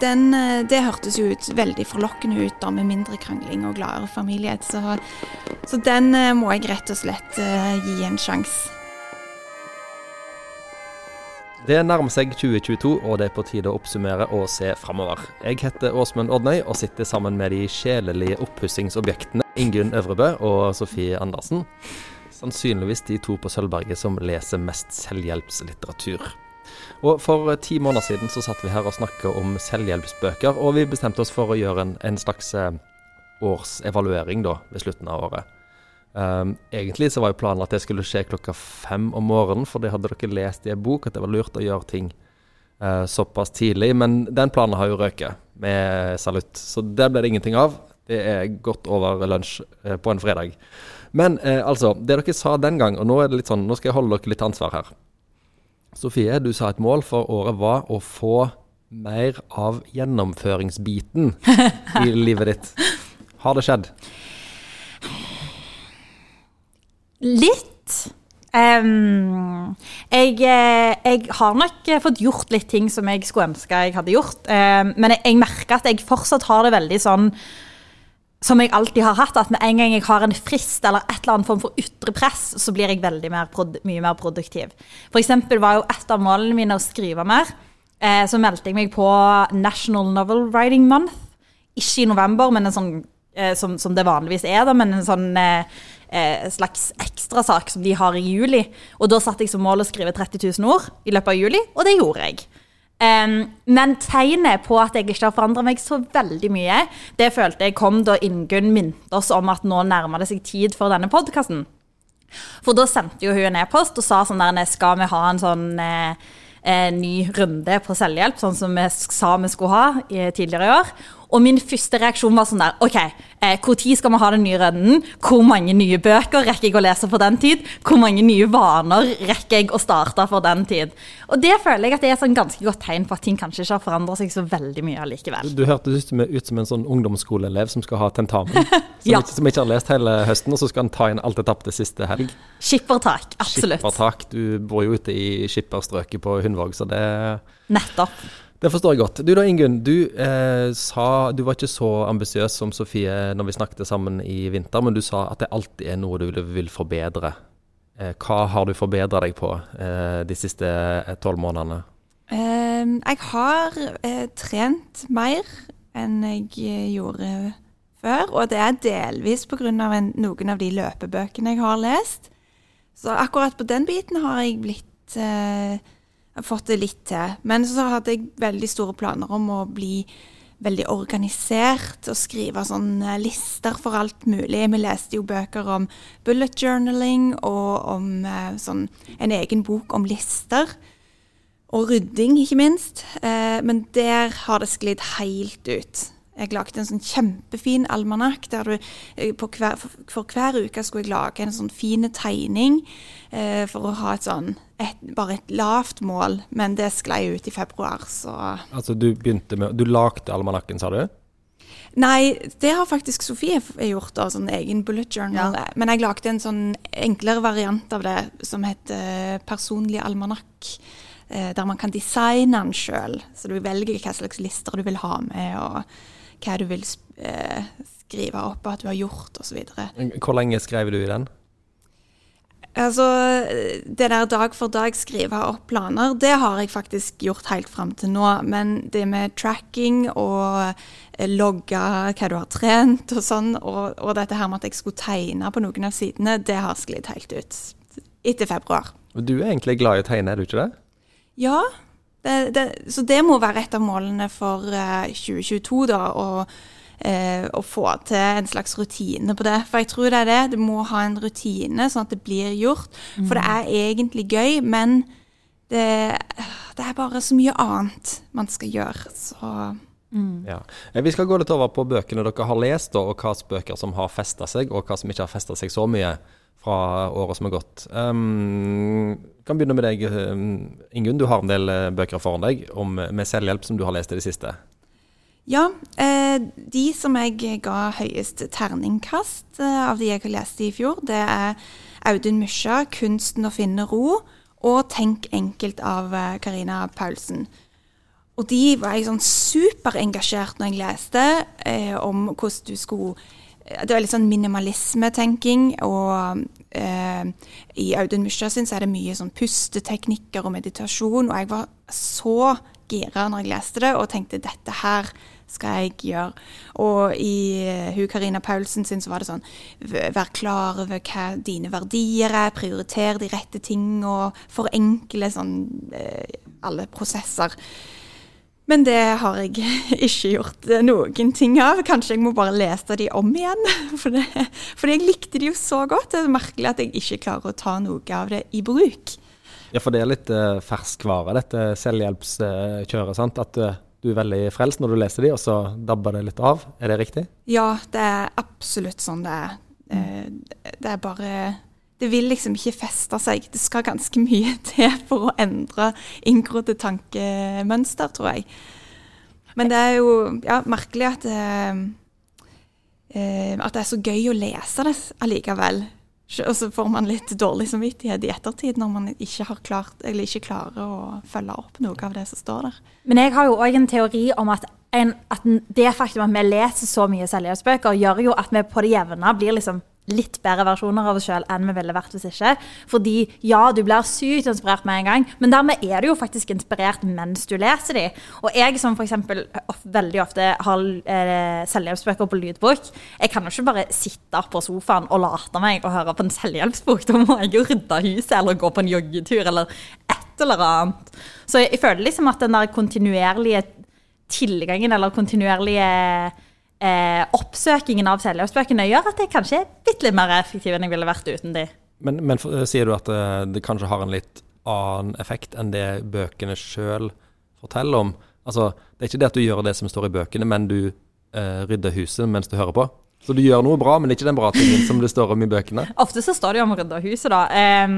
den, eh, det hørtes jo ut veldig forlokkende ut da, med mindre krangling og gladere familie. Så, så den eh, må jeg rett og slett uh, gi en sjanse. Det nærmer seg 2022, og det er på tide å oppsummere og se framover. Jeg heter Åsmund Odnøy og sitter sammen med de sjelelige oppussingsobjektene Ingunn Øvrebø og Sofie Andersen. Sannsynligvis de to på Sølvberget som leser mest selvhjelpslitteratur. Og For ti måneder siden så satt vi her og snakka om selvhjelpsbøker, og vi bestemte oss for å gjøre en, en slags eh, årsevaluering da, ved slutten av året. Um, egentlig så var jo planen at det skulle skje klokka fem om morgenen, for det hadde dere lest i en bok at det var lurt å gjøre ting uh, såpass tidlig. Men den planen har jo røket med salutt, så der ble det ingenting av. Det er godt over lunsj på en fredag. Men uh, altså, det dere sa den gang, og nå er det litt sånn, nå skal jeg holde dere litt ansvar her. Sofie, du sa et mål for året var å få mer av gjennomføringsbiten i livet ditt. Har det skjedd? Litt. Um, jeg, eh, jeg, har nok fått gjort litt ting som jeg skulle ønske jeg hadde gjort. Um, men jeg, jeg merker at jeg fortsatt har det veldig sånn som jeg alltid har hatt, at med en gang jeg har en frist eller et eller annet form for ytre press, så blir jeg veldig mer, mye mer produktiv. For eksempel var jo et av målene mine å skrive mer. Eh, så meldte jeg meg på National Novel Writing Month. Ikke i november, men en sånn, eh, som, som, det vanligvis er, da, men en sånn eh, eh slags ekstrasak som de har i juli. Og da satte jeg som mål å skrive 30 000 ord i løpet av juli, og det gjorde jeg. Um, men tegnet på at jeg ikke har forandra meg så veldig mye, det følte jeg kom da Ingunn minte oss om at nå nærmer det seg tid for denne podkasten. For da sendte jo hun en e-post og sa sånn der Skal vi ha en sånn eh, eh, ny runde på selvhjelp, sånn som vi sa vi skulle ha tidligere i år? Og min første reaksjon var sånn der OK, eh, når skal vi ha den nye runden? Hvor mange nye bøker rekker jeg å lese for den tid? Hvor mange nye vaner rekker jeg å starte for den tid? Og det føler jeg at det er et sånn ganske godt tegn på at ting kanskje ikke har forandret seg så veldig mye allikevel. Du hørtes ut som en sånn ungdomsskoleelev som skal ha tentamen. Som, ja. ikke, som ikke har lest hele høsten, og så skal han ta inn alt det tapte siste helg. Skippertak, absolutt. Skippertak. Du bor jo ute i skipperstrøket på Hundvåg, så det Nettopp. Det forstår jeg godt. Du da, Ingunn. Du eh, sa Du var ikke så ambisiøs som Sofie når vi snakket sammen i vinter, men du sa at det alltid er noe du vil, forbedre. Eh, hva har du forbedra deg på eh, de siste eh, tolv månedene? Ehm, jeg har eh, trent mer enn jeg eh, gjorde før, og det er delvis pga. noen av de løpebøkene jeg har lest. Så akkurat på den biten har jeg blitt fått det litt til. Men så hadde jeg veldig store planer om å bli veldig organisert og skrive sånne lister for alt mulig. Vi leste jo bøker om bullet journaling og om eh, sånn, en egen bok om lister. Og rydding, ikke minst. Eh, men der har det sklidd helt ut. Jeg lagde en sånn kjempefin almanakk der du eh, hver, for hver uke skulle jeg lage en sånn fin tegning eh, for å ha et sånn et, bare et lavt mål, men det sklei ut i februar, så Altså du begynte med Du lagde almanakken, sa du? Nei, det har faktisk Sofie gjort, da, sånn egen bullet journal. Ja. Men jeg lagde en sånn enklere variant av det som heter Personlig almanakk. Eh, der man kan designe den sjøl. Så du velger hva slags lister du vil ha med. og hva du vil eh, skrive opp at du har gjort, osv. Hvor lenge skrev du i den? Altså, Det der dag for dag skrive opp planer, det har jeg faktisk gjort helt fram til nå. Men det med tracking og eh, logge hva du har trent og sånn, og, og, dette her med at jeg skulle tegne på noen av sidene, det har sklidd helt ut etter februar. Du er egentlig glad i å tegne, er du ikke det? Ja, det, det, så det må være et av målene for uh, eh, 2022, da. Å, uh, å få til en slags rutine på det. For jeg tror det er det. Du må ha en rutine, sånn at det blir gjort. Mm. For det er egentlig gøy, men det, det, er bare så mye annet man skal gjøre. Så mm. ja. Vi skal gå litt over på bøkene dere har lest, og hvilke bøker som har festa seg, og hva som ikke har festa seg så mye fra året som har gått. Um, kan begynne med deg, um, Ingunn. Du har en del uh, bøker foran deg om, med selvhjelp som du har lest i det siste. Ja. Eh, de som jeg ga høyest terningkast eh, av de jeg har lest i fjor, det er Audun Mysja, 'Kunsten å finne ro', og 'Tenk enkelt' av eh, Karina Paulsen. og de var jeg sånn superengasjert når jeg leste eh, om hvordan du skulle det var litt sånn minimalismetenking. Og eh, i Audun Mysja sin så er det mye sånn pusteteknikker og meditasjon. Og jeg var så gira når jeg leste det, og tenkte dette her skal jeg gjøre. Og i uh, hun Karina Paulsen sin så var det sånn Vær klar over hva dine verdier er, prioritere de rette ting og forenkle sånn uh, alle prosesser. Men det har jeg ikke gjort noen ting av. Kanskje jeg må bare lese de om igjen. For det, fordi jeg likte de jo så godt. Det er merkelig at jeg ikke klarer å ta noe av det i bruk. Ja, for det er litt uh, ferskvare, dette selvhjelpskjøret. sant? At uh, du er veldig frelst når du leser de, og så dabber det litt av. Er det riktig? Ja, det er absolutt sånn det er. Uh, det er bare det vil liksom ikke feste seg. Det skal ganske mye til for å endre inngrodde tankemønster, tror jeg. Men det er jo ja, merkelig at, eh, eh, at det er så gøy å lese det allikevel. Og så får man litt dårlig samvittighet i ettertid når man ikke, klart, ikke klarer å følge opp noe av det som står der. Men jeg har jo òg en teori om at, en, at det faktum at vi leser så mye selvhjelpsbøker, gjør jo at vi på det jevne blir liksom litt bedre versjoner av oss sjøl enn vi ville vært hvis ikke. Fordi ja, du blir sykt inspirert med en gang, men dermed er du jo faktisk inspirert mens du leser de. Og jeg som f.eks. veldig ofte har eh, selvhjelpsbøker på lydbok, jeg kan jo ikke bare sitte på sofaen og late meg å høre på en selvhjelpsbok. Da må jeg jo rydde huset eller gå på en joggetur eller et eller annet. Så jeg, jeg føler liksom at den der kontinuerlige tilgangen eller kontinuerlige eh, oppsøkingen av selvhjelpsbøkene gjør at jeg kanskje er bitte litt mer effektiv enn jeg ville vært uten de. Men, men for, sier du at det, eh, det, kanskje har en litt annen effekt enn det bøkene sjøl forteller om? Altså, det er ikke det at du gjør det som står i bøkene, men du eh, rydder huset mens du hører på? Så du gjør noe bra, men ikke den bra tingen som det står om i bøkene? Ofte så står det jo om å rydde huset, da. Um,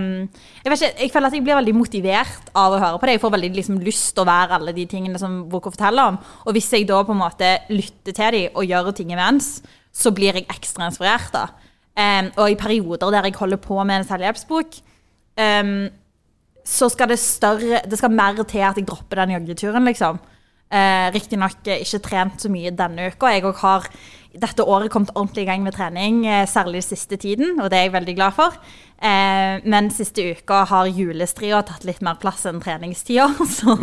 jeg, ikke, jeg føler at jeg blir veldig motivert av å høre på det. Jeg får veldig liksom, lyst til å være alle de tingene som boka forteller om. Og hvis jeg da på en måte lytter til dem og gjør ting imens, så blir jeg ekstra inspirert. da. Um, og i perioder der jeg holder på med en selvhjelpsbok, um, så skal det større Det skal mer til at jeg dropper den joggeturen, liksom. Uh, Riktignok ikke trent så mye denne uka. Jeg òg har dette året kommet ordentlig i gang med trening, eh, særlig siste tiden, og det er jeg veldig glad for. Eh, men siste uka har julestria tatt litt mer plass enn treningstida, så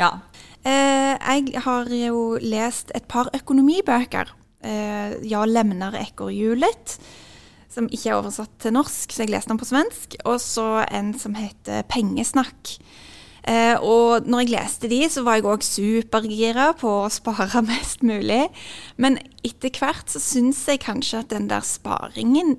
ja. Eh, jeg har jo lest et par økonomibøker. Eh, ja, Lemner ekorrhjulet, som ikke er oversatt til norsk, så jeg leste den på svensk. Og så en som heter Pengesnakk Eh, og når jeg leste de, så var jeg òg supergira på å spare mest mulig. Men etter hvert så syns jeg kanskje at den der sparingen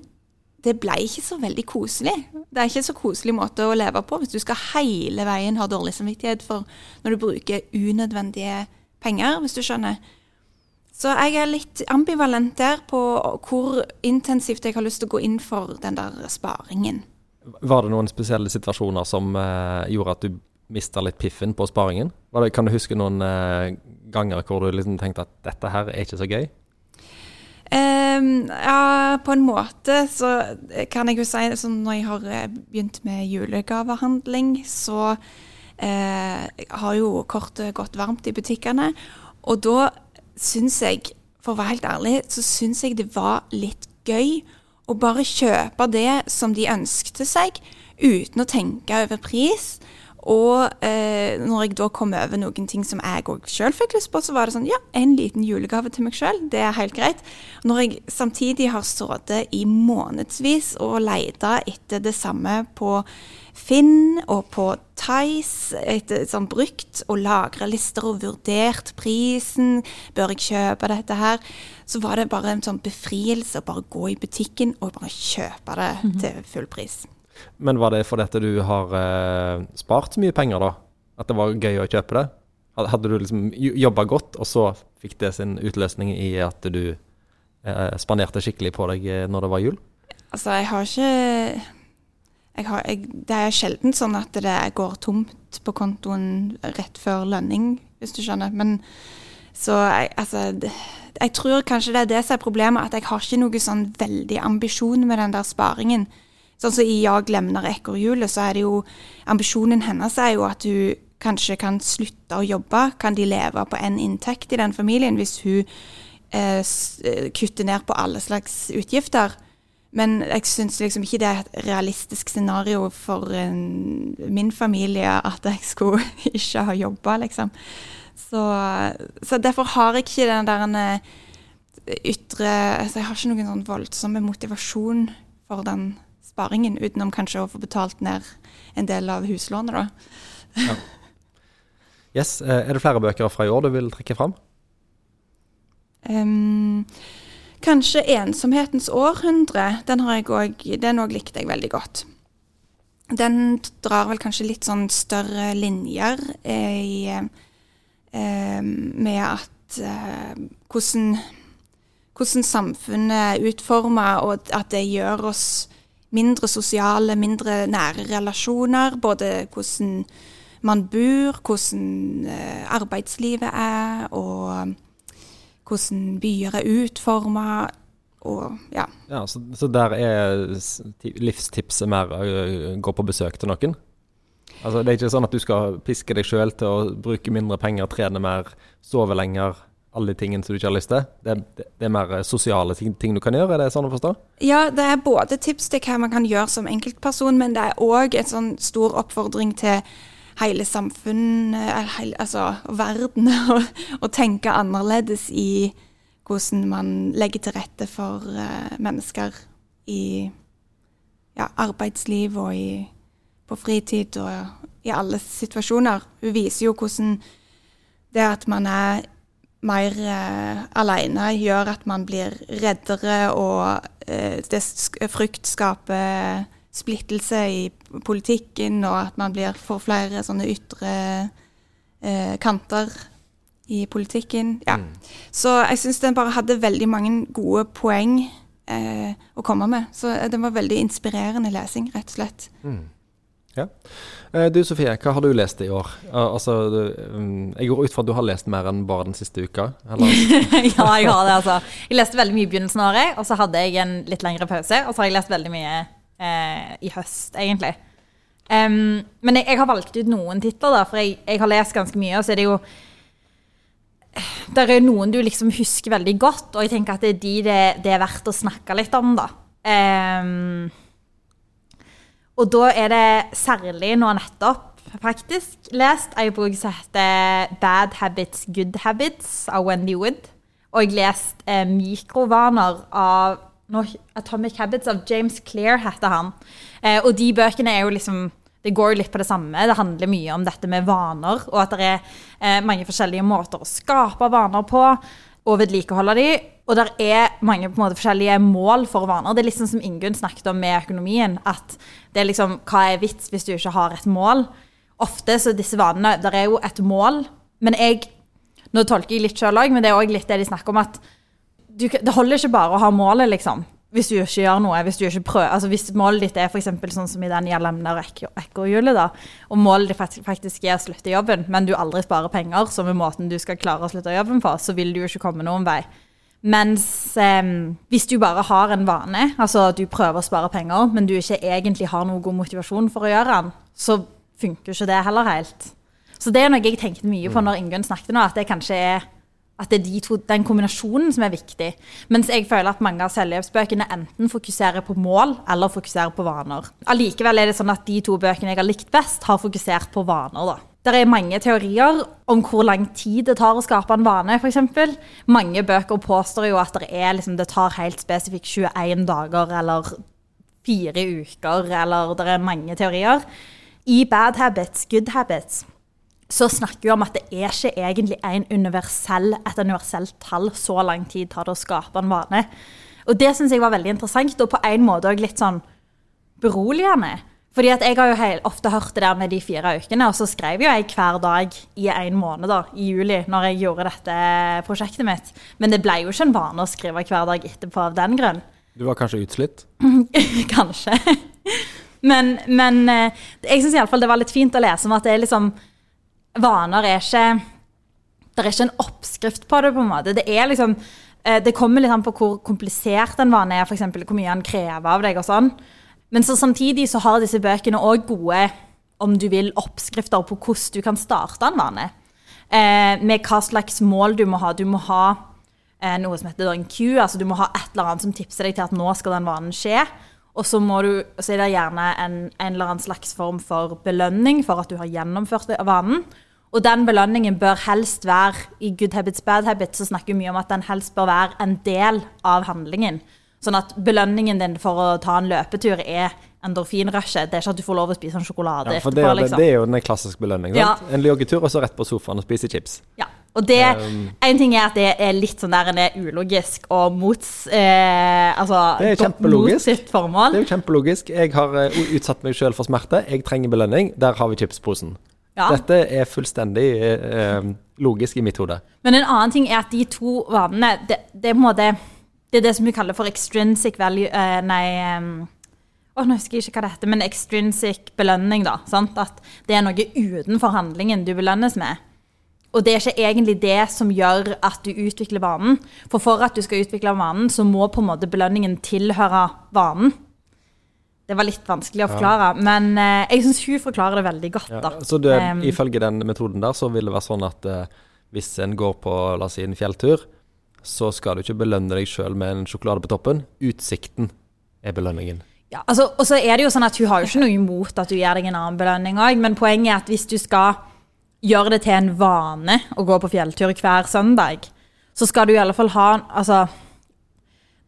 det ble ikke så veldig koselig. Det er ikke en så koselig måte å leve på hvis du skal hele veien ha dårlig samvittighet for når du bruker unødvendige penger, hvis du skjønner. Så jeg er litt ambivalent der på hvor intensivt jeg har lyst til å gå inn for den der sparingen. Var det noen spesielle situasjoner som eh, gjorde at du mista litt piffen på sparingen? Kan du huske noen eh, ganger hvor du liksom tenkte at dette her er ikke så gøy? Um, ja, på en måte så kan jeg jo si sånn når jeg har eh, begynt med julegavehandling, så eh, har jo kortet gått varmt i butikkene. Og da syns jeg, for å være helt ærlig, så syns jeg det var litt gøy å bare kjøpe det som de ønskte seg, uten å tenke over pris. Og eh, når jeg da kom over noen ting som jeg òg sjøl fikk lyst på, så var det sånn ja, en liten julegave til meg sjøl, det er helt greit. Når jeg samtidig har sittet i månedsvis og leita etter det samme på Finn og på Tice, etter sånn brukt, og lagra lister og vurdert prisen, bør jeg kjøpe dette her, så var det bare en sånn befrielse å bare gå i butikken og bare kjøpe det mm -hmm. til full pris. Men var det fordi at du har eh, spart så mye penger, da? At det var gøy å kjøpe det? Hadde du liksom jobba godt, og så fikk det sin utløsning i at du eh, spanderte skikkelig på deg eh, når det var jul? Altså, jeg har ikke jeg har, jeg, Det er sjelden sånn at det går tomt på kontoen rett før lønning, hvis du skjønner. Men så jeg, altså Jeg tror kanskje det er det som er problemet, at jeg har ikke noe sånn veldig ambisjon med den der sparingen. Sånn som i 'Jag lemner ekorrhjulet', så er det jo Ambisjonen hennes er jo at hun kanskje kan slutte å jobbe? Kan de leve på en inntekt i den familien hvis hun eh, eh, kutter ned på alle slags utgifter? Men jeg syns liksom ikke det er et realistisk scenario for en, min familie at jeg skulle ikke ha jobba, liksom. Så, så, derfor har jeg ikke den der en ytre altså Jeg har ikke noen sånn voldsomme motivasjon for den sparingen, utenom kanskje å få betalt ned en del av huslånet, da. Ja. Yes. Eh, er det flere bøker fra i år du vil trekke fram? Um, kanskje 'Ensomhetens århundre'. Den har jeg også, den også likte jeg veldig godt. Den drar vel kanskje litt sånn større linjer i, eh, med at eh, hvordan, hvordan samfunnet er utforma, og at det gjør oss mindre sosiale, mindre nære relasjoner. Både hvordan man bor, hvordan eh, arbeidslivet er, og hvordan byer er utforma. Og, ja. ja så, så, der er livstipset mer å gå på besøk til noen? Altså, det er ikke sånn at du skal piske deg sjøl til å bruke mindre penger, trene mer, sove lenger, alle de tingene som du ikke har lyst til? Det, det, det er mer sosiale ting, ting, du kan gjøre, er det sånn å forstå? Ja, det er både tips til hva man kan gjøre som enkeltperson, men det er òg en sånn stor oppfordring til hele samfunnet, altså verden, å tenke annerledes i hvordan man legger til rette for uh, mennesker i ja, arbeidsliv og i, på fritid og i alle situasjoner. Hun viser jo hvordan det at man er mer eh, alene, gjør at man blir reddere, og eh, det frykt skaper splittelse i politikken, og at man blir, får flere sånne ytre eh, kanter i politikken. Ja. Mm. Så jeg syns den bare hadde veldig mange gode poeng eh, å komme med. Så den var veldig inspirerende lesing, rett og slett. Mm. Ja. Eh, du Sofie, hva har du lest i år? Altså, du, mm, jeg går ut fra at du har lest mer enn bare den siste uka? ja, jeg har det, altså. Jeg leste veldig mye i begynnelsen av året, og så hadde jeg en litt lengre pause. Og så har jeg lest veldig mye eh, i høst, egentlig. Um, men jeg, jeg, har valgt ut noen titler, da, for jeg, jeg, har lest ganske mye. Og så er det jo Det er noen du liksom husker veldig godt, og jeg tenker at det er de det, det er verdt å snakke litt om, da. Um, og da er det særlig nå nettopp faktisk lest ei bok som heter 'Bad Habits, Good Habits' av Wendy Wood. Og jeg leste eh, 'Mikrovaner' av no, Atomic Habits av James Clear heter han. Eh, og de bøkene er jo liksom det går jo litt på det samme. Det handler mye om dette med vaner, og at det er eh, mange forskjellige måter å skape vaner på og vedlikeholde de. Og det er mange på en måte forskjellige mål for vaner. Det er liksom som Ingunn snakket om med økonomien. At det er liksom Hva er vits hvis du ikke har et mål? Ofte så disse vanene Der er jo et mål, men jeg Nå tolker jeg litt sjøl òg, men det er òg litt det de snakker om, at du, det holder ikke bare å ha målet, liksom. Hvis du ikke gjør noe. Hvis du ikke prøver, altså hvis målet ditt er for sånn som i den gjelder lemner ekkohjulet, da, og målet ditt faktisk er å slutte jobben, men du aldri sparer penger, som er måten du skal klare å slutte jobben på, så vil du jo ikke komme noen vei. Mens um, hvis du bare har en vane, altså at du prøver å spare penger, men du ikke egentlig har noen god motivasjon for å gjøre den, så funker ikke det heller helt. Så det er noe jeg tenkte mye på mm. når Ingunn snakket nå, at det kanskje er at det er de to, den kombinasjonen som er viktig. Mens jeg føler at mange av selvhjelpsbøkene enten fokuserer på mål eller fokuserer på vaner. Allikevel er det sånn at de to bøkene jeg har likt best, har fokusert på vaner. da. Det er mange teorier om hvor lang tid det tar å skape en vane, f.eks. Mange bøker påstår jo at det, er, liksom, det tar helt spesifikt 21 dager eller fire uker, eller det er mange teorier. I Bad Habits, Good Habits så snakker vi om at det er ikke egentlig en universell, et universelt tall. Så lang tid tar det å skape en vane. Og det syns jeg var veldig interessant, og på en måte òg litt sånn beroligende. Fordi at Jeg har jo ofte hørt det der med de fire ukene, og så skrev jo jeg hver dag i en måned da, i juli når jeg gjorde dette prosjektet mitt. Men det ble jo ikke en vane å skrive hver dag etterpå av den grunn. Du var kanskje utslitt? kanskje. men, men eh, jeg syns iallfall det var litt fint å lese om at det er liksom vaner er ikke Det er ikke en oppskrift på det, på en måte. Det er liksom eh, det kommer litt an på hvor komplisert en vane er, f.eks. hvor mye han krever av deg. og sånn. Men så samtidig så har disse bøkene òg gode om du vil, oppskrifter på hvordan du kan starte en vane. Eh, med hva slags mål du må ha. Du må ha eh, noe som heter en Q, altså du må ha et eller annet som tipser deg til at nå skal den vanen skje. Og så, må du, så er det gjerne en, en eller annen slags form for belønning for at du har gjennomført vanen. Og den belønningen bør helst være I Good Habits, Bad Habits så snakker vi mye om at den helst bør være en del av handlingen. Sånn at belønningen din for å ta en løpetur er endorfinrushet. Det er ikke at du får lov å spise en sjokolade Ja, for det, etterpå. er- Liksom. det er jo den klassiske belønningen. Ja. En joggetur, og så rett på sofaen og spise chips. Ja. Og det, Um, en ting er at det er litt sånn der en er ulogisk og mot, eh, altså, Det er kjempelogisk. sitt formål. Det er jo kjempelogisk. Jeg har uh, utsatt meg sjøl for smerte. Jeg trenger belønning. Der har vi chipsposen. Ja. Dette er fullstendig eh, logisk i mitt hode. Men en annen ting er at de to vanene, det, det er på en måte Det er det som vi kaller for extrinsic value uh, Nei um, oh, nå husker jeg ikke hva det heter, men extrinsic belønning. da, sant? At det er noe utenfor handlingen du belønnes med. Og det er ikke egentlig det som gjør at du utvikler vanen. For for at du skal utvikle vanen, så må på en måte belønningen tilhøre vanen. Det var litt vanskelig å forklare, men eh, jeg syns hun forklarer det veldig godt. Ja, da. så du, Um, ifølge den metoden der, så vil det være sånn at eh, hvis en går på la oss si, en fjelltur, så skal du ikke belønne deg sjøl med en sjokolade på toppen. Utsikten er belønningen. Ja, altså, og så er det jo sånn at Hun har jo ikke noe imot at du gir deg en annen belønning òg, men poenget er at hvis du skal gjøre det til en vane å gå på fjelltur hver søndag, så skal du i alle fall ha altså,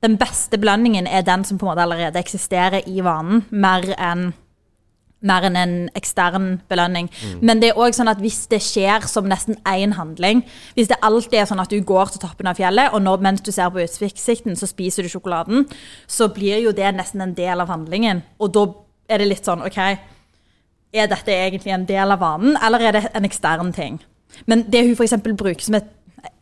Den beste belønningen er den som på en måte allerede eksisterer i vanen, mer enn mer enn en ekstern belønning. Men det er også sånn at hvis det skjer som nesten én handling Hvis det alltid er sånn at du går til toppen av fjellet, og når, mens du ser på utsikten, så spiser du sjokoladen, så blir jo det nesten en del av handlingen. Og da er det litt sånn OK, er dette egentlig en del av vanen, eller er det en ekstern ting? Men det hun f.eks. bruker som et,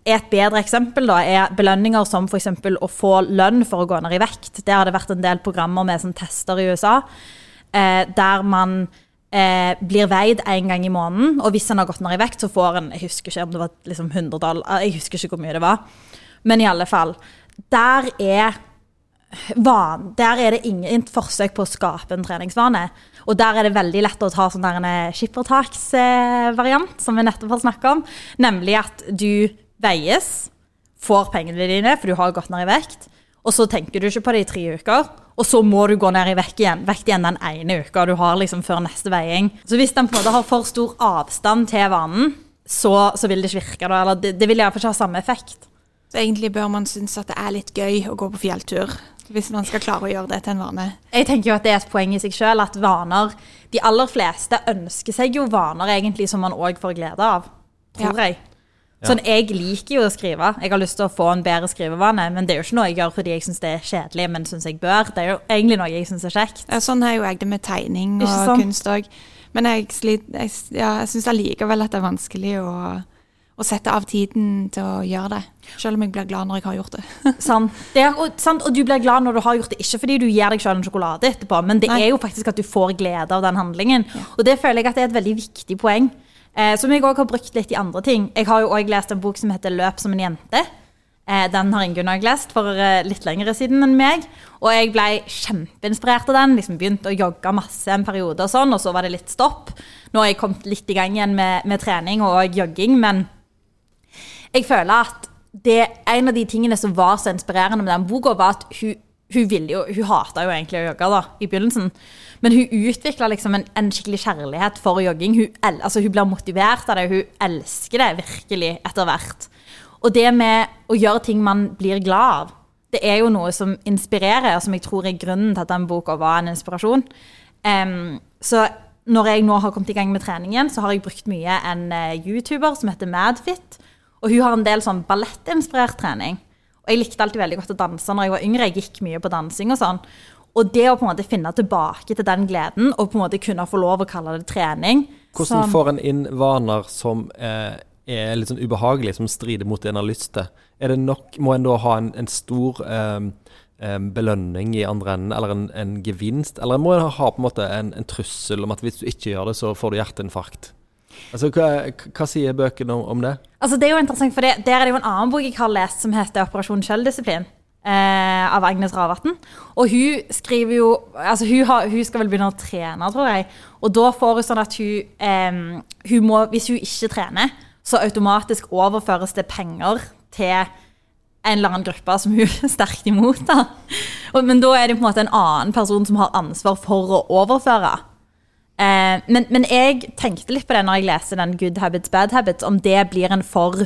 et bedre eksempel, da, er belønninger som f.eks. å få lønn for å gå ned i vekt. Der har det vært en del programmer med som tester i USA, eh, der man eh, blir veid en gang i måneden, og hvis en har gått ned i vekt, så får en Jeg husker ikke om det var liksom 100 dollar, jeg husker ikke hvor mye det var, men i alle fall. Der er van, der er det ingen forsøk på å skape en treningsvane. Og der er det veldig lett å ta sånn der en skippertaksvariant, som vi nettopp har snakket om. Nemlig at du veies, får pengene dine, for du har gått ned i vekt, og så tenker du ikke på det i tre uker. Og så må du gå ned i vekt igjen, vekt igjen den ene uka du har liksom før neste veiing. Så hvis den på en måte har for stor avstand til vanen, så, så vil det ikke virke. Da. Eller det, det vil iallfall ikke ha samme effekt. Så egentlig bør man synes at det er litt gøy å gå på fjelltur, hvis man skal klare å gjøre det til en vane. Jeg tenker jo at det er et poeng i seg selv at vaner De aller fleste ønsker seg jo vaner egentlig som man òg får glede av. Tror jeg. Sånn, Jeg liker jo å skrive. Jeg har lyst til å få en bedre skrivevane. Men det er jo ikke noe jeg gjør fordi jeg syns det er kjedelig, men syns jeg bør. Det er jo egentlig noe jeg syns er kjekt. Ja, sånn er jo jeg det med tegning og sånn. kunst òg. Men jeg, slit, jeg, ja, jeg syns allikevel at det er vanskelig å, å sette av tiden til å gjøre det. Selv om jeg blir glad når jeg har gjort det. sant. Det er, og, sant? og du blir glad når du har gjort det, ikke fordi du gir deg selv en sjokolade etterpå, men det Nei. er jo faktisk at du får glede av den handlingen. Og det føler jeg at det er et veldig viktig poeng, eh, som jeg òg har brukt litt i andre ting. Jeg har jo òg lest en bok som heter 'Løp som en jente'. Eh, den har Ingunn òg lest for eh, litt lengre siden enn meg. Og jeg ble kjempeinspirert av den. liksom Begynte å jogge masse en periode, og sånn, og så var det litt stopp. Nå har jeg kommet litt i gang igjen med, med trening og jogging, men jeg føler at det, en av de tingene som var så inspirerende med den boka, var at hun, hun jo, hun hata jo egentlig å jogge da, i begynnelsen. Men hun utvikla liksom en, en skikkelig kjærlighet for jogging. Hun, el, altså hun blir motivert av det. Hun elsker det virkelig etter hvert. Og det med å gjøre ting man blir glad av, det er jo noe som inspirerer, og som jeg tror er grunnen til at den boka var en inspirasjon. Um, så når jeg nå har kommet i gang med treningen, så har jeg brukt mye en eh, YouTuber som heter Madfit. Og hun har en del sånn ballettinspirert trening. Og jeg likte alltid veldig godt å danse når jeg var yngre. Jeg gikk mye på dansing og sånn. Og det å på en måte finne tilbake til den gleden, og på en måte kunne få lov å kalle det trening Hvordan som- får en inn vaner som eh, er litt sånn ubehagelige, som strider mot det en har lyst til? Er det nok, Må en da ha en, en stor eh, belønning i andre enden, eller en, en gevinst? Eller må en ha på en måte en, en trussel om at hvis du ikke gjør det, så får du hjerteinfarkt? Altså, hva, hva sier bøkene om, om det? Altså, det er jo interessant, for det, Der er det jo en annen bok jeg har lest som heter 'Operasjon selvdisiplin'. Eh, av Agnes Ravatn. Og hun skriver jo Altså, hun, har, hun, skal vel begynne å trene, tror jeg. Og da får hun sånn at hun, eh, hun må Hvis hun ikke trener, så automatisk overføres det penger til en eller annen gruppe som hun er sterkt imot. da. Men da er det på en måte en annen person som har ansvar for å overføre. Eh, men, men, jeg tenkte litt på det når jeg leser den Good Habits, Bad Habits, om det blir en for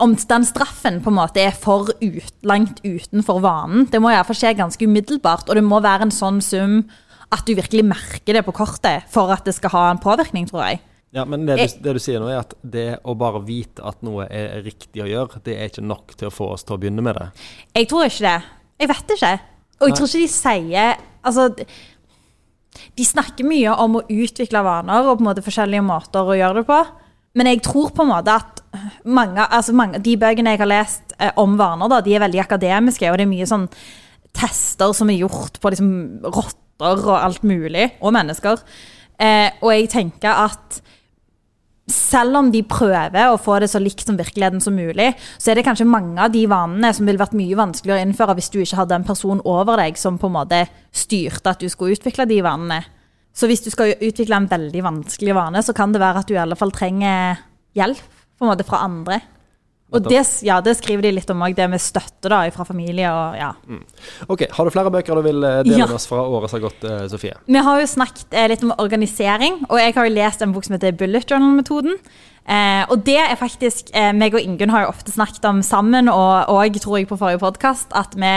Om den straffen på en måte er for ut, langt utenfor vanen. Det må iallfall skje ganske umiddelbart, og det må være en sånn sum at du virkelig merker det på kortet for at det skal ha en påvirkning, tror jeg. Ja, Men det du, det du, sier nå, er at det å bare vite at noe er riktig å gjøre, det er ikke nok til å få oss til å begynne med det? Jeg tror ikke det. Jeg vet ikke. Og jeg tror ikke de sier Altså, de snakker mye om å utvikle vaner og på en måte forskjellige måter å gjøre det på. Men jeg tror på en måte at mange, altså mange, de bøkene jeg har lest eh, om vaner, da, de er veldig akademiske, og det er mye sånn tester som er gjort på liksom, rotter og alt mulig, og mennesker. Eh, og jeg tenker at selv om de prøver å få det så likt som virkeligheten som mulig, så er det kanskje mange av de vanene som ville vært mye vanskeligere å innføre hvis du ikke hadde en person over deg som på en måte styrte at du skulle utvikle de vanene. Så hvis du skal utvikle en veldig vanskelig vane, så kan det være at du i alle fall trenger hjelp på en måte fra andre. Og det, ja, det, skriver de litt om òg, det med støtte da, fra familie og ja. Mm. Ok, Har du flere bøker du vil dele dele med oss fra året som har gått, eh, Sofie? Vi har jo snakket eh, litt om organisering, og jeg har jo lest en bok som heter Bullet Journal-metoden. Eh, og det er faktisk eh, meg og Ingunn har jo ofte snakket om sammen, og, og tror jeg på forrige podkast, at vi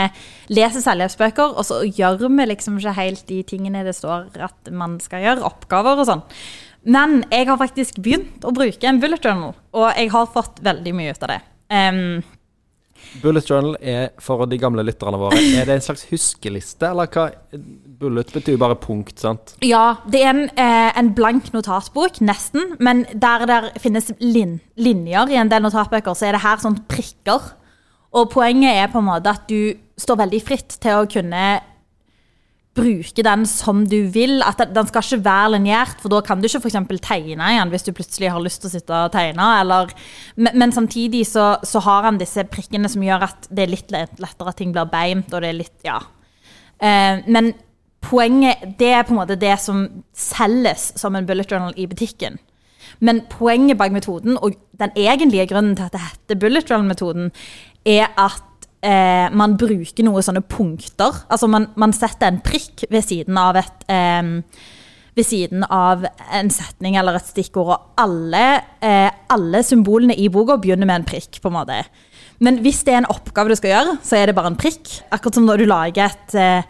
leser selvhjelpsbøker, og så gjør vi liksom ikke helt de tingene det står at man skal gjøre, oppgaver og sånn. Men jeg har faktisk begynt å bruke en bullet journal, og jeg har fått veldig mye ut av det. Um, bullet journal er for de gamle lytterne våre Er det en slags huskeliste, eller hva? Bullet betyr bare punkt, sant? Ja, det er en, eh, en blank notatbok, nesten. Men der det finnes lin linjer i en del notatbøker, så er det her sånn prikker. Og poenget er på en måte at du står veldig fritt til å kunne bruke den som du vil. At Den skal ikke være lineært, for da kan du ikke f.eks. tegne igjen hvis du plutselig har lyst til å sitte og tegne. Eller, men, men, samtidig så, så, har han disse prikkene som gjør at det er litt lettere at ting blir beint. og det er litt, ja. Eh, men poenget Det er på en måte det som selges som en bullet journal i butikken. Men poenget bak metoden, og den egentlige grunnen til at det heter bullet journal-metoden, er at eh, man bruker noen sånne punkter. Altså man, man, setter en prikk ved siden av et eh, ved siden av en setning eller et stikkord, og alle, eh, alle symbolene i boka begynner med en prikk. på en måte. Men hvis det er en oppgave du skal gjøre, så er det bare en prikk. Akkurat som når du lager et, eh,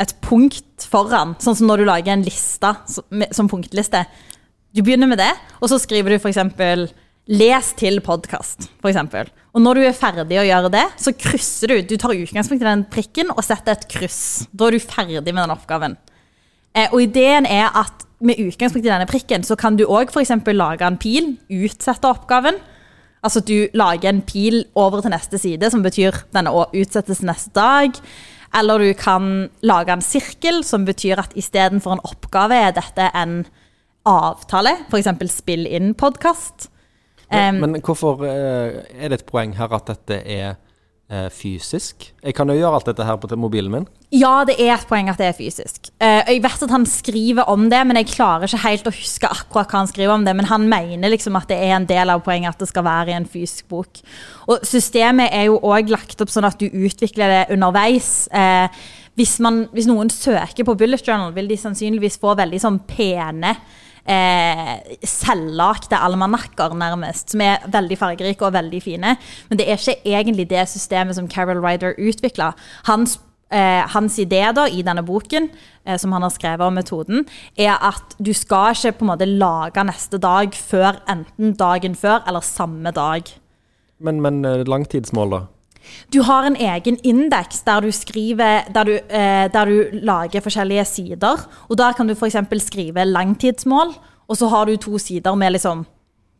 et punkt foran, sånn som når du lager en liste som punktliste. Du begynner med det, og så skriver du f.eks. 'les til podkast'. Og når du er ferdig å gjøre det, så krysser du. Du tar utgangspunkt i den prikken og setter et kryss. Da er du ferdig med den oppgaven. Eh, og ideen er at med utgangspunkt i denne prikken, så kan du òg f.eks. lage en pil, utsette oppgaven. Altså du lager en pil over til neste side, som betyr denne utsettes neste dag. Eller du kan lage en sirkel, som betyr at istedenfor en oppgave er dette en avtale. F.eks. spill inn podkast. Men, men, hvorfor eh, er det et poeng her at dette er fysisk? Jeg kan jo gjøre alt dette her på mobilen min. Ja, det er et poeng at det er fysisk. Eh, jeg vet at han skriver om det, men jeg klarer ikke helt å huske akkurat hva han skriver om det. Men han mener liksom at det er en del av poenget at det skal være i en fysisk bok. Og systemet er jo òg lagt opp sånn at du utvikler det underveis. Hvis, man, hvis noen søker på Bullet Journal, vil de sannsynligvis få veldig sånn pene eh, selvlagte almanakker, nærmest, som er veldig fargerike og veldig fine. Men det er ikke egentlig det systemet som Carol Ryder utvikla. Hans Eh, hans idé da, i denne boken, eh, som han har skrevet om metoden, er at du skal ikke på en måte lage neste dag før enten dagen før eller samme dag. Men, men eh, langtidsmål, da? Du har en egen indeks der du skriver der du, eh, der du lager forskjellige sider. Og der kan du f.eks. skrive langtidsmål, og så har du to sider med liksom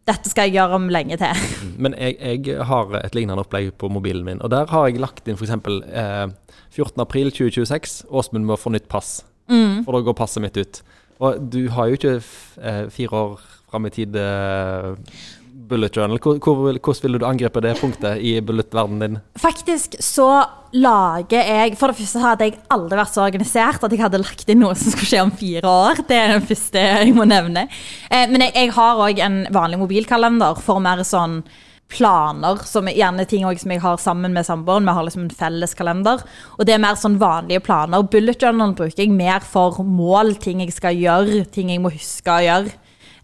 dette skal jeg gjøre om lenge til. Men jeg, jeg har et lignende opplegg på mobilen min. Og der har jeg lagt inn f.eks. Eh, 14.4.2026. Åsmund må få nytt pass. Mm. For da går passet mitt ut. Og du har jo ikke eh, fire år fram i tid eh, bullet journal. Hvor, hvor, hvordan ville du angripe det punktet i bullet-verdenen din? Faktisk så lager jeg For det første hadde jeg aldri vært så organisert at jeg hadde lagt inn noe som skulle skje om fire år. Det er det første jeg må nevne. Eh, men jeg, jeg har òg en vanlig mobilkalender for mer sånn planer, som er gjerne ting som jeg har sammen med samboeren. Vi har liksom en felles kalender. Og det er mer sånn vanlige planer. Bullet journal bruker jeg mer for mål, ting jeg skal gjøre, ting jeg må huske å gjøre.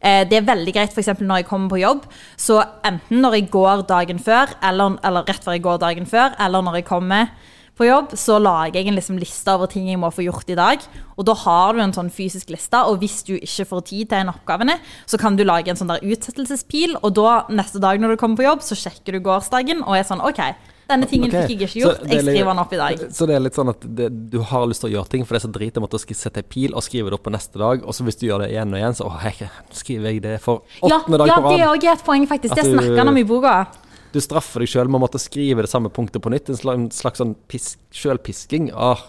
Eh, det er veldig greit f.eks. når jeg kommer på jobb. Så enten når jeg går dagen før, eller, eller, rett før jeg går dagen før, eller når jeg kommer på jobb, så lager jeg en liksom liste over ting jeg må få gjort i dag. Og da har du en sånn fysisk liste, og hvis du ikke får tid til en oppgavene, så kan du lage en sånn der utsettelsespil, og da neste dag når du kommer på jobb, så sjekker du gårsdagen og er sånn OK. Denne tingen okay. fikk jeg ikke gjort. Jeg skriver den opp i dag. Så det er litt sånn at det, du har lyst til å gjøre ting, for det er så drit å sette en pil og skrive det opp på neste dag, og så hvis du gjør det igjen og igjen, så å, hei, skriver jeg det for åttende Ja, på dag ja, det er rad. òg et poeng, faktisk. At Det snakker han om i boka. Du straffer deg sjøl med å måtte skrive det samme punktet på nytt. En slags, en slags sånn sjølpisking. Åh,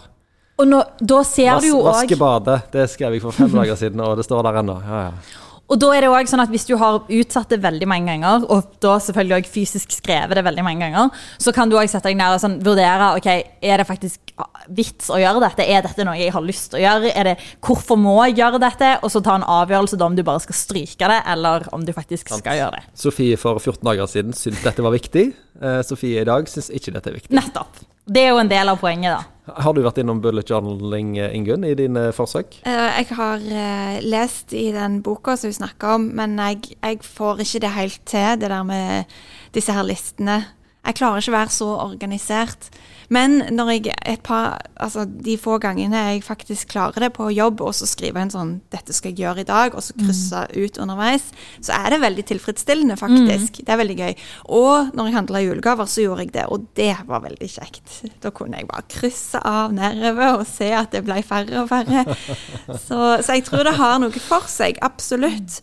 Og nå, da ser vas, du jo òg vaske badet. Det skrev jeg for fem dager siden, og det står der ennå. Ja, ja. Og da er det også sånn at hvis du har utsatt det veldig mange ganger, og da selvfølgelig også fysisk skrevet det veldig mange ganger, så kan du også sette deg ned og sånn, vurdere ok, er det faktisk vits å gjøre dette. Er dette noe jeg har lyst til å gjøre? Er det, hvorfor må jeg gjøre dette? Og så ta en avgjørelse da om du bare skal stryke det, eller om du faktisk skal gjøre det. Sofie for 14 dager siden syntes dette var viktig. Eh, Sofie i dag syns ikke dette er viktig. Nettopp. Det er jo en del av poenget, da. Har du vært innom bullet journaling, eh, Ingunn, i dine forsøk? Eh, Jeg har eh, lest i den boka som hun snakker om, men jeg, jeg får ikke det helt til, det der med disse her listene. Jeg klarer ikke å være så organisert. Men når jeg et par, altså de få gangene jeg faktisk klarer det på jobb, og så skriver en sånn 'Dette skal jeg gjøre i dag', og så krysse ut underveis, så er det veldig tilfredsstillende, faktisk. Det er veldig gøy. Og når jeg handla julegaver, så gjorde jeg det, og det var veldig kjekt. Da kunne jeg bare krysse av nedover og se at det ble færre og færre. Så, så jeg tror det har noe for seg, absolutt.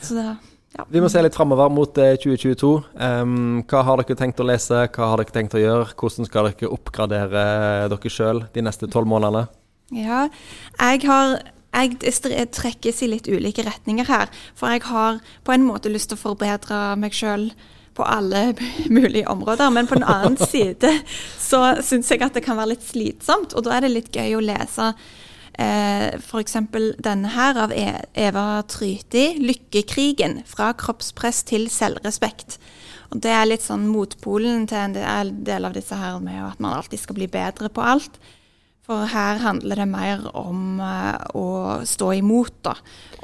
Så det, ja. Vi må se litt framover mot eh, 2022. Um, hva har dere tenkt å lese? Hva har dere tenkt å gjøre? Hvordan skal dere oppgradere eh, dere sjøl de neste tolv månedene? Ja, jeg har jeg trekkes i litt ulike retninger her. For jeg har på en måte lyst til å forbedre meg sjøl på alle mulige områder. Men på den annen side så syns jeg at det kan være litt slitsomt. Og da er det litt gøy å lese eh, f.eks. denne her av E- Eva Tryti, 'Lykkekrigen. Fra kroppspress til selvrespekt'. Og Det er litt sånn motpolen til en del, av disse her med at man alltid skal bli bedre på alt. For her handler det mer om eh, å stå imot, da.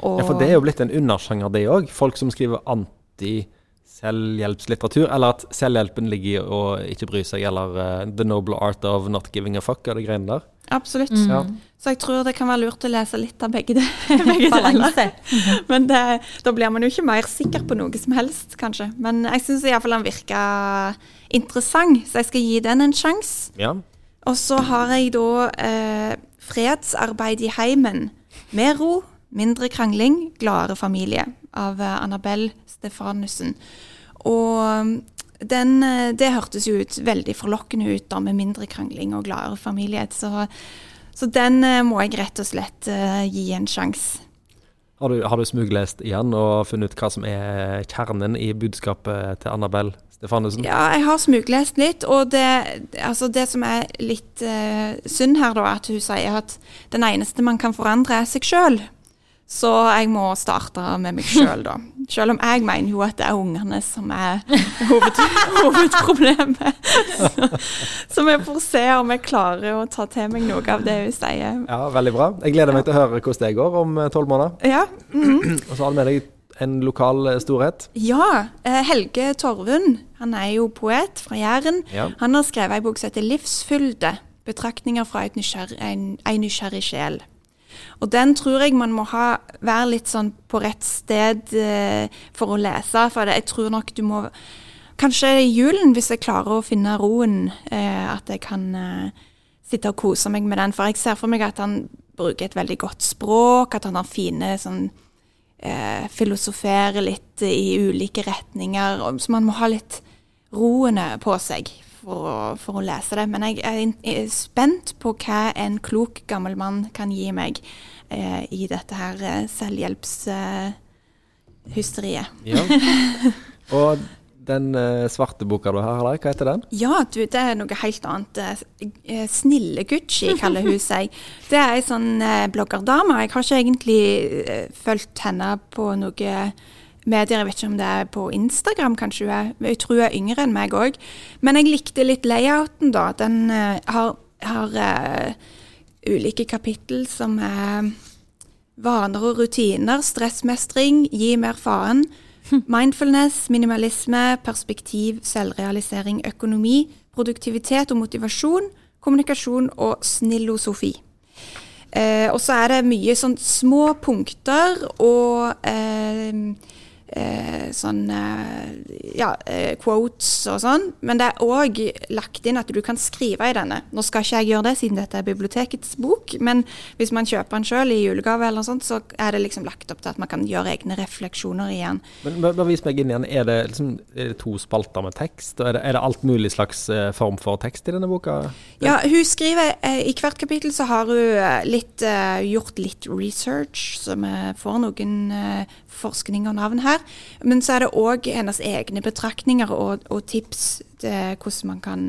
Og, Ja, for det er jo blitt en undersjanger, det òg. Folk som skriver anti-selvhjelpslitteratur, eller at selvhjelpen ligger i å ikke bry seg, eller uh, The Noble Art of Not Giving a Fuck, og de greiene der. Absolutt. Ja. Så jeg tror det kan være lurt å lese litt av begge, begge deler. Men det, da blir man jo ikke mer sikker på noe som helst, kanskje. Men jeg syns iallfall han virka interessant, så jeg skal gi den en sjanse. Ja. Og så har jeg da eh, fredsarbeid i heimen. Mer ro, mindre krangling, gladere familie av eh, Annabelle Stefanussen. Og mm, den, eh, det hørtes jo ut veldig forlokkende ut da, med mindre krangling og gladere familie. Så, så den eh, må jeg rett og slett uh, gi en sjanse. Har du, har du smuglest igjen og funnet ut hva som er kjernen i budskapet til Annabelle Stefanussen? Ja, jeg har smuglest litt, og det, altså det som er litt uh, synd her, da, at hun sier at den eneste man kan forandre, er seg sjøl. Så jeg må starte med meg sjøl, da. Selv om jeg mener jo at det er ungene som er hoved, hovedproblemet. Så, så vi får se om jeg klarer å ta til meg noe av det hun sier. Ja, veldig bra. Jeg gleder meg til å høre hvordan det går om eh, tolv måneder. Ja, Og så har du med deg en lokal eh, storhet. ja eh, Helge Torvund, han er jo poet fra Jæren. Ja. Han har skrevet ei bok som heter 'Livsfylde'. Betraktninger fra ei nysgjerrig, en, nysgjerrig sjel. Og den tror jeg man må ha, være litt sånn på rett sted eh, for å lese. For jeg tror nok du må Kanskje i julen, hvis jeg klarer å finne roen, eh, at jeg kan eh, sitte og kose meg med den. For jeg ser for meg at han bruker et veldig godt språk, at han har fine sånn eh, Filosoferer litt i ulike retninger. Så man må ha litt roen på seg for å, for å lese det. Men jeg er, in- er spent på hva en klok gammel mann kan gi meg eh, i dette her selvhjelpshysteriet. Eh. Ja. Og den eh, svarte boka du har, hva heter den? Ja, du, det er noe helt annet. Eh, eh, Snille Gucci kaller hun seg. Det er ei sånn eh, bloggerdame. Jeg har ikke egentlig fulgt henne på noe medier. Jeg vet ikke om det er på Instagram, kanskje hun er. Jeg tror hun er yngre enn meg òg. Men jeg likte litt layouten, da. Den uh, har, har uh, ulike kapittel som er vaner og rutiner, stressmestring, gi mer faen. Mindfulness, minimalisme, perspektiv, selvrealisering, økonomi, produktivitet og motivasjon, kommunikasjon og snillosofi. Eh, og så er det mye sånn små punkter og eh, eh, sånn eh, ja, eh, quotes og sånn. Men det er òg lagt inn at du kan skrive i denne. Nå skal ikke jeg gjøre det siden dette er bibliotekets bok, men hvis man kjøper den sjøl i julegave, eller noe sånt, så er det liksom lagt opp til at man kan gjøre egne refleksjoner i den. Men bare vis meg inn igjen. Er det, liksom, er det to spalter med tekst? Og er det, er det alt mulig slags eh, form for tekst i denne boka? Ja, hun skriver eh, I hvert kapittel så har hun litt, eh, gjort litt research, så vi får noen eh, forskning og navn her. Men så er det òg hennes egne betraktninger og, og tips til hvordan man kan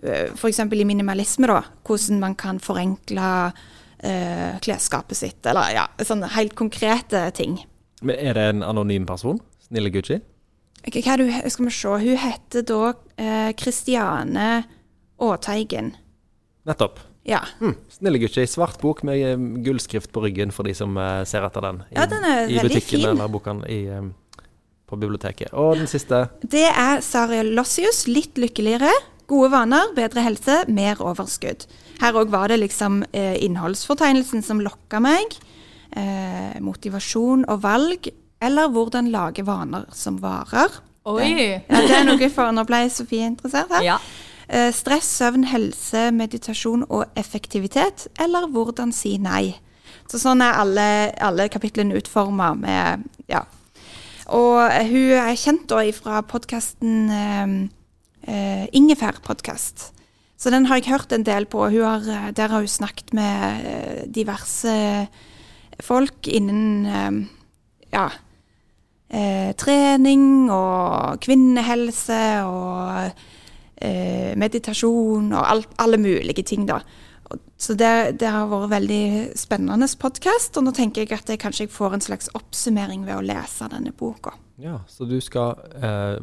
F.eks. i minimalisme, da. Hvordan man kan forenkle uh, klesskapet sitt. Eller ja, sånne helt konkrete ting. Men er det en anonym person? Snille Gucci? Okay, Hva er det, skal vi se. Hun heter da Kristiane Kristiane Aateigen. Nettopp. Ja. Mm. Snille i Svart bok med eh, gullskrift på ryggen for de som eh, ser etter den. I, Ja, den er i butikken fin. eller boken i, eh, på biblioteket. Og den siste. Det er Sariel Lossius, litt lykkeligere. Gode vaner, bedre helse, mer overskudd. Her òg var det liksom eh, innholdsfortegnelsen som lokka meg. Eh, motivasjon og valg, eller hvordan lage vaner som varer. Oi! Ja, det er noe for Nå ble Sofie interessert her. Ja. Eh, stress, søvn, helse, meditasjon og effektivitet, eller hvordan si nei. Så sånn er alle, alle kapitlene utforma med Ja. Og hun er kjent da fra podkasten eh, eh, Ingefær-podkast. Så den har jeg hørt en del på. Har, eh, der har hun snakket med diverse folk innen eh, ja, eh, trening og kvinnehelse og eh, meditasjon og alt, alle mulige ting, da. Så det, det har vært veldig spennende podkast, og nå tenker jeg at jeg kanskje jeg får en slags oppsummering ved å lese denne boka. Ja, så du skal eh,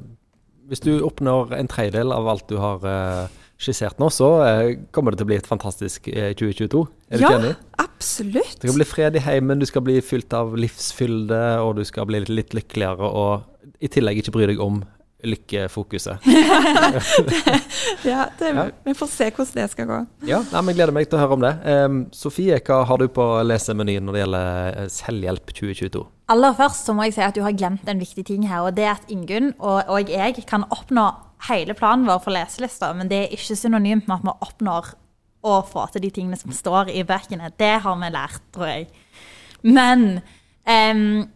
Hvis du oppnår en tredjedel av alt du har eh, skissert nå, så eh, kommer det til å bli et fantastisk eh, 2022. Er du ja, ikke enig? absolutt. Det skal bli fred i heimen, du skal bli fylt av livsfylde, og du skal bli litt, litt lykkeligere, og i tillegg ikke bry deg om lykkefokuset. Ja, det, Ja. Vi får se hvordan det skal gå. Ja, nei, gleder meg til å høre om det. Um, Sofie, hva har du på lesemenyen når det gjelder eh, selvhjelp 2022? Aller først så må jeg si at du har glemt en viktig ting her, og det er at Ingunn og, og jeg kan oppnå hele planen vår for leselista, men det er ikke synonymt med at vi oppnår å få til de tingene som står i bøkene. Det har vi lært, tror jeg. Men em,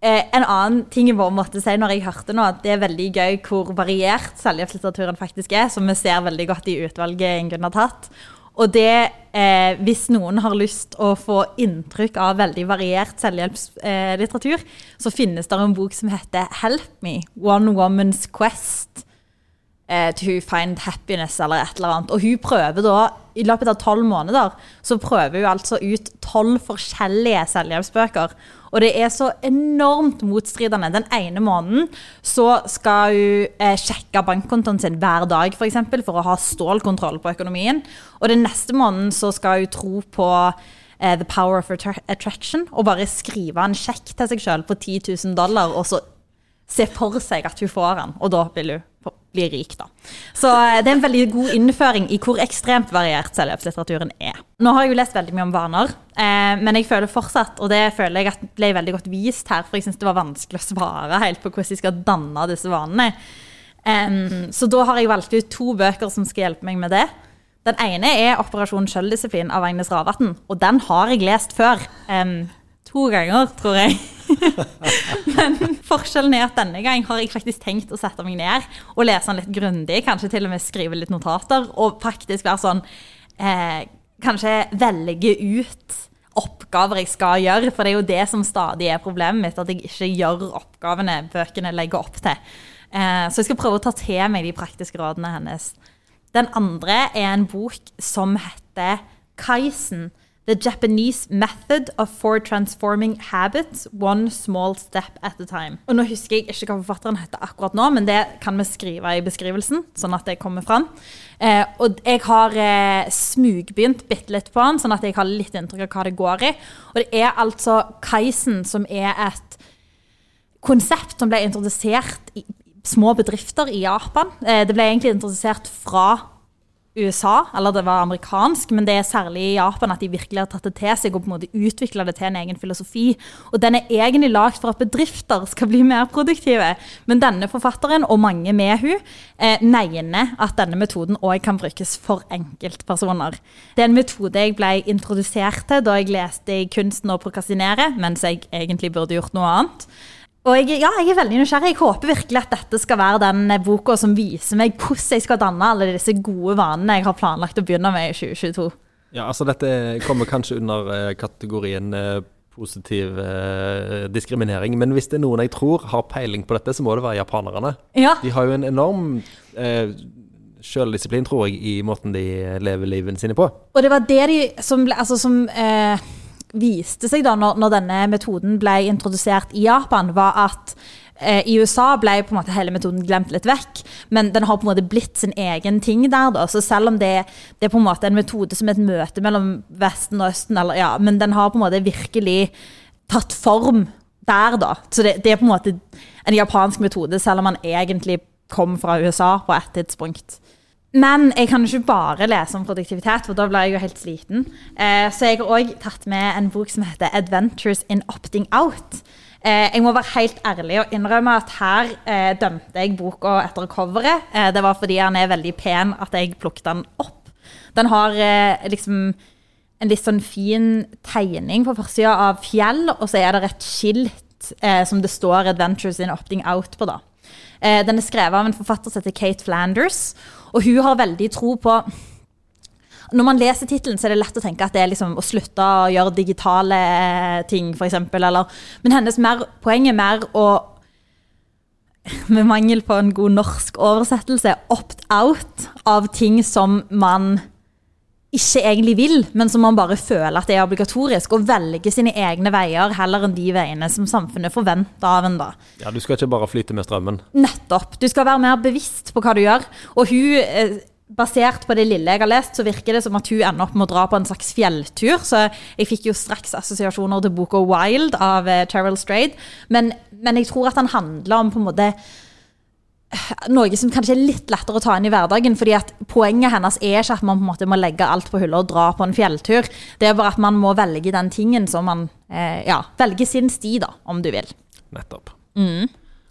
eh, en annen ting jeg bare måtte si når jeg hørte nå, at det er veldig gøy hvor variert selvhjelpslitteraturen faktisk er, som vi ser veldig godt i utvalget Ingunn har tatt. Og det, eh, hvis noen har lyst å få inntrykk av veldig variert selvhjelpslitteratur, så finnes det en bok som heter Help Me, One Woman's Quest to find happiness, eller et eller annet. Og hun prøver da, i løpet av tolv måneder, så prøver hun altså ut tolv forskjellige selvhjelpsbøker. Og det er så enormt motstridende. Den ene måneden så skal hun eh, sjekke bankkontoen sin hver dag, for, eksempel, for å ha stålkontroll på økonomien. Og den neste måneden så skal hun tro på eh, The Power of Attraction, og bare skrive en sjekk til seg sjøl på 10 000 dollar, og så se for seg at hun får den, og da vil hun få- bli rik, da. Så eh, det er en veldig god innføring i hvor ekstremt variert selvhjelpslitteraturen er. Nå har jeg jo lest veldig mye om vaner, eh, men jeg føler fortsatt, og det føler jeg at ble veldig godt vist her, for jeg syns det var vanskelig å svare helt på hvordan jeg skal danne disse vanene. Um, så da har jeg valgt ut to bøker som skal hjelpe meg med det. Den ene er 'Operasjon sjøldisiplin' av Agnes Ravatn, og den har jeg lest før. em, to ganger, tror jeg. Men forskjellen er at denne gang har jeg faktisk tenkt å sette meg ned og lese den litt grundig, kanskje til og med skrive litt notater, og faktisk være sånn eh, Kanskje velge ut oppgaver jeg skal gjøre. For det er jo det som stadig er problemet mitt, at jeg ikke gjør oppgavene bøkene legger opp til. Eh, så jeg skal prøve å ta til meg de praktiske rådene hennes. Den andre er en bok som heter Kaisen. The Japanese Method of for Transforming Habits One Small Step at a Time. Og Nå husker jeg ikke hva forfatteren heter akkurat nå, men det kan vi skrive i beskrivelsen. sånn at det kommer fram. Eh, og jeg har eh, smugbegynt bitte litt på den, sånn at jeg har litt inntrykk av hva det går i. Og det er altså Kaisen, som er et konsept som ble introdusert i små bedrifter i Japan. Eh, det ble egentlig introdusert fra USA, eller det var amerikansk, men det er særlig i Japan at de virkelig har tatt det til seg og på en måte utvikla det til en egen filosofi. Og den er egentlig lagd for at bedrifter skal bli mer produktive. Men denne forfatteren, og mange med hun, eh, mener at denne metoden òg kan brukes for enkeltpersoner. Det er en metode jeg ble introdusert til da jeg leste i Kunsten å prokrastinere', mens jeg egentlig burde gjort noe annet. Og jeg, ja, jeg er veldig nysgjerrig. Jeg håper virkelig at dette skal være den boka som viser meg hvordan jeg skal danne alle disse gode vanene jeg har planlagt å begynne med i 2022. Ja, altså Dette kommer kanskje under eh, kategorien eh, positiv eh, diskriminering. Men hvis det er noen jeg tror har peiling på dette, så må det være japanerne. Ja. De har jo en enorm eh, sjøldisiplin, tror jeg, i måten de lever livene sine på. Og det var det de som, altså, som eh, viste seg da når, når, denne metoden ble introdusert i Japan, var at eh, i USA ble på en måte hele metoden glemt litt vekk, men den har på en måte blitt sin egen ting der. da, så Selv om det, det er på en måte en metode som er et møte mellom Vesten og Østen, eller, ja, men den har på en måte virkelig tatt form der, da. Så det, det er på en måte en japansk metode, selv om man egentlig kom fra USA på et tidspunkt. Men jeg kan ikke bare lese om produktivitet, for da blir jeg jo helt sliten. Eh, så jeg har òg tatt med en bok som heter 'Adventures in Opting Out'. Eh, jeg må være helt ærlig og innrømme at her eh, dømte jeg boka etter coveret. Det var fordi den er veldig pen at jeg plukket den opp. Den har liksom en litt sånn fin tegning på forsida av fjell, og så er det et skilt som det står 'Adventures in Opting Out' på. da. den er skrevet av en forfatter som heter Kate Flanders. Og hun har veldig tro på når man leser tittelen, er det lett å tenke at det er liksom å slutte å gjøre digitale ting, f.eks. Men hennes mer, poeng er mer å Med mangel på en god norsk oversettelse opt out av ting som man ikke egentlig vil, men som man bare føler at det er obligatorisk. Å velge sine egne veier heller enn de veiene som samfunnet forventer av en. da. Ja, Du skal ikke bare flyte med strømmen? Nettopp. Du skal være mer bevisst på hva du gjør. Og hun, eh, basert på det lille jeg har lest, så virker det som at hun ender opp med å dra på en slags fjelltur. Så jeg fikk jo straks assosiasjoner til boka 'Wild' av Terrell Strade. Strayed. Men, men jeg tror at den handler om på en måte noe som kanskje er litt lettere å ta inn i hverdagen. fordi at Poenget hennes er ikke at man på en måte må legge alt på hylla og dra på en fjelltur. Det er bare at man må velge den tingen som man eh, Ja, velge sin sti, da, om du vil. Nettopp. Mm.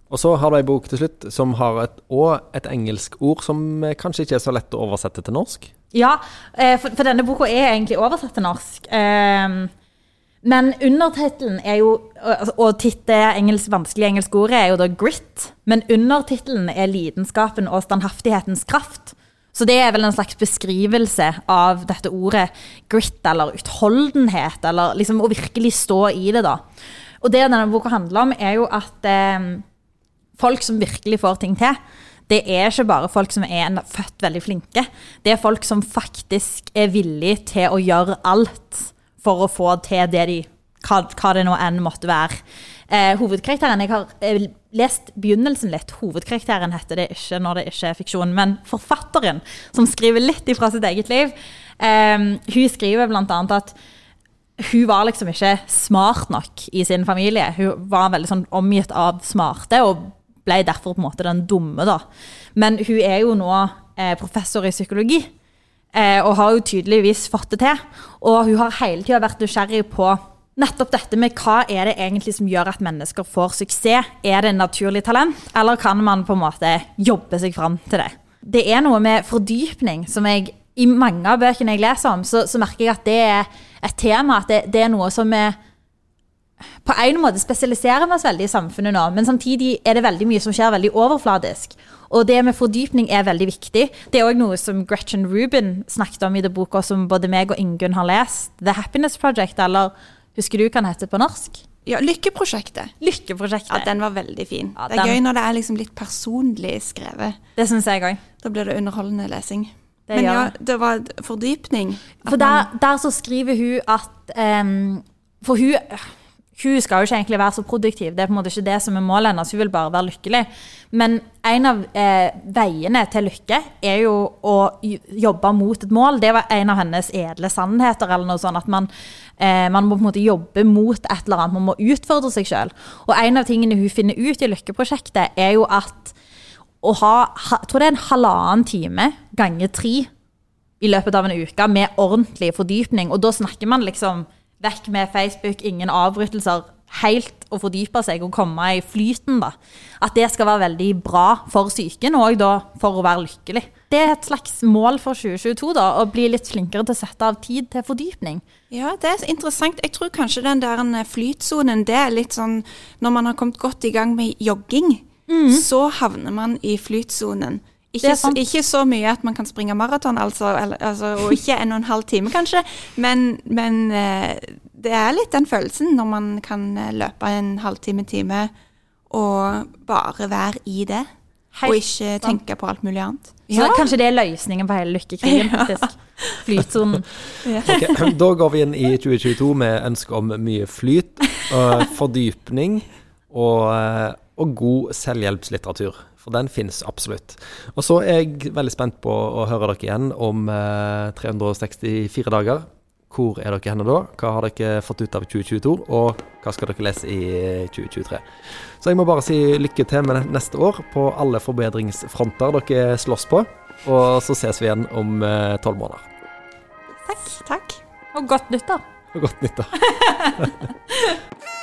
Og så har du ei bok til slutt som har et, og et engelsk ord som eh, kanskje ikke er så lett å oversette til norsk? Ja, eh, for, for denne boka er egentlig oversatt til norsk. Eh, men undertittelen er jo Og titte, engelsk, vanskelige engelske ordet er jo da 'grit'. Men undertittelen er 'lidenskapen og standhaftighetens kraft'. Så det er vel en slags beskrivelse av dette ordet grit, eller utholdenhet, eller liksom å virkelig stå i det, da. Og det denne boka handler om, er jo at eh, folk som virkelig får ting til, det er ikke bare folk som er født veldig flinke. Det er folk som faktisk er villige til å gjøre alt for å få til det de hva, hva det nå enn måtte være. Eh, hovedkarakteren, Jeg har eh, lest begynnelsen litt. Hovedkarakteren heter det ikke når det ikke er fiksjon. Men forfatteren, som skriver litt ifra sitt eget liv, eh, hun skriver bl.a. at hun var liksom ikke smart nok i sin familie. Hun var veldig sånn omgitt av smarte og ble derfor på en måte den dumme. da. Men hun er jo nå eh, professor i psykologi. Eh, og har jo tydeligvis fått det til. Og hun har hele tida vært nysgjerrig på nettopp dette med hva er det egentlig som gjør at mennesker får suksess. Er det en naturlig talent, eller kan man på en måte jobbe seg fram til det? Det er noe med fordypning som jeg I mange av bøkene jeg leser om, så, så merker jeg at det er et tema. At det, det er noe som er på en måte spesialiserer vi oss veldig i samfunnet nå, men samtidig er det veldig mye som skjer veldig overfladisk. Og det med fordypning er veldig viktig. Det er òg noe som Gretchen Rubin snakket om i det boka som både meg og Ingunn har lest. The Happiness Project, eller husker du hva den heter på norsk? Ja, Lykkeprosjektet. Lykkeprosjektet. Ja, Den var veldig fin. Ja, det er gøy når det er liksom litt personlig skrevet. Det syns jeg òg. Da blir det underholdende lesing. Det Men ja, det. det var fordypning. For der, der så skriver hun at um, For hun, hun skal jo ikke egentlig være så produktiv. Det er på en måte ikke det som er målet hennes. Hun vil bare være lykkelig. Men en av eh, veiene til lykke er jo å jobbe mot et mål. Det var en av hennes edle sannheter. eller noe sånt, At man, eh, man må på en måte jobbe mot et eller annet. Man må utfordre seg sjøl. Og en av tingene hun finner ut i Lykkeprosjektet, er jo at å ha Jeg tror det er en halvannen time ganger tre i løpet av en uke med ordentlig fordypning. Og da snakker man liksom vekk med Facebook, ingen avbrytelser. Helt å fordype seg og komme i flyten, da. At det skal være veldig bra for psyken, og da for å være lykkelig. Det er et slags mål for 2022, da, å bli litt flinkere til å sette av tid til fordypning. Ja, det er interessant. Jeg tror kanskje den der flytsonen, det er litt sånn Når man har kommet godt i gang med jogging, så havner man i flytsonen. Ikke så, ikke så mye at man kan springe maraton, altså, altså, og ikke en og en halv time kanskje, men, men eh, det er litt den følelsen når man kan eh, løpe en halvtime, time, og bare være i det. Helt og ikke tenke på alt mulig annet. Så kanskje det er løsningen på hele lykkekrigen, faktisk. Flytsonen. okay, Da går vi inn i 2022 med ønske om mye flyt, fordypning og, eh, og god selvhjelpslitteratur. For den finnes absolutt. Og så er jeg veldig spent på å høre dere igjen om eh, 364 dager. Hvor er dere henne da? Hva har dere fått ut av 2022? Og hva skal dere lese i 2023? Så jeg må bare si lykke til med neste år på alle forbedringsfronter dere slåss på. Og så ses vi igjen om tolv måneder. Takk. Takk. Og godt nyttår. Godt nyttår.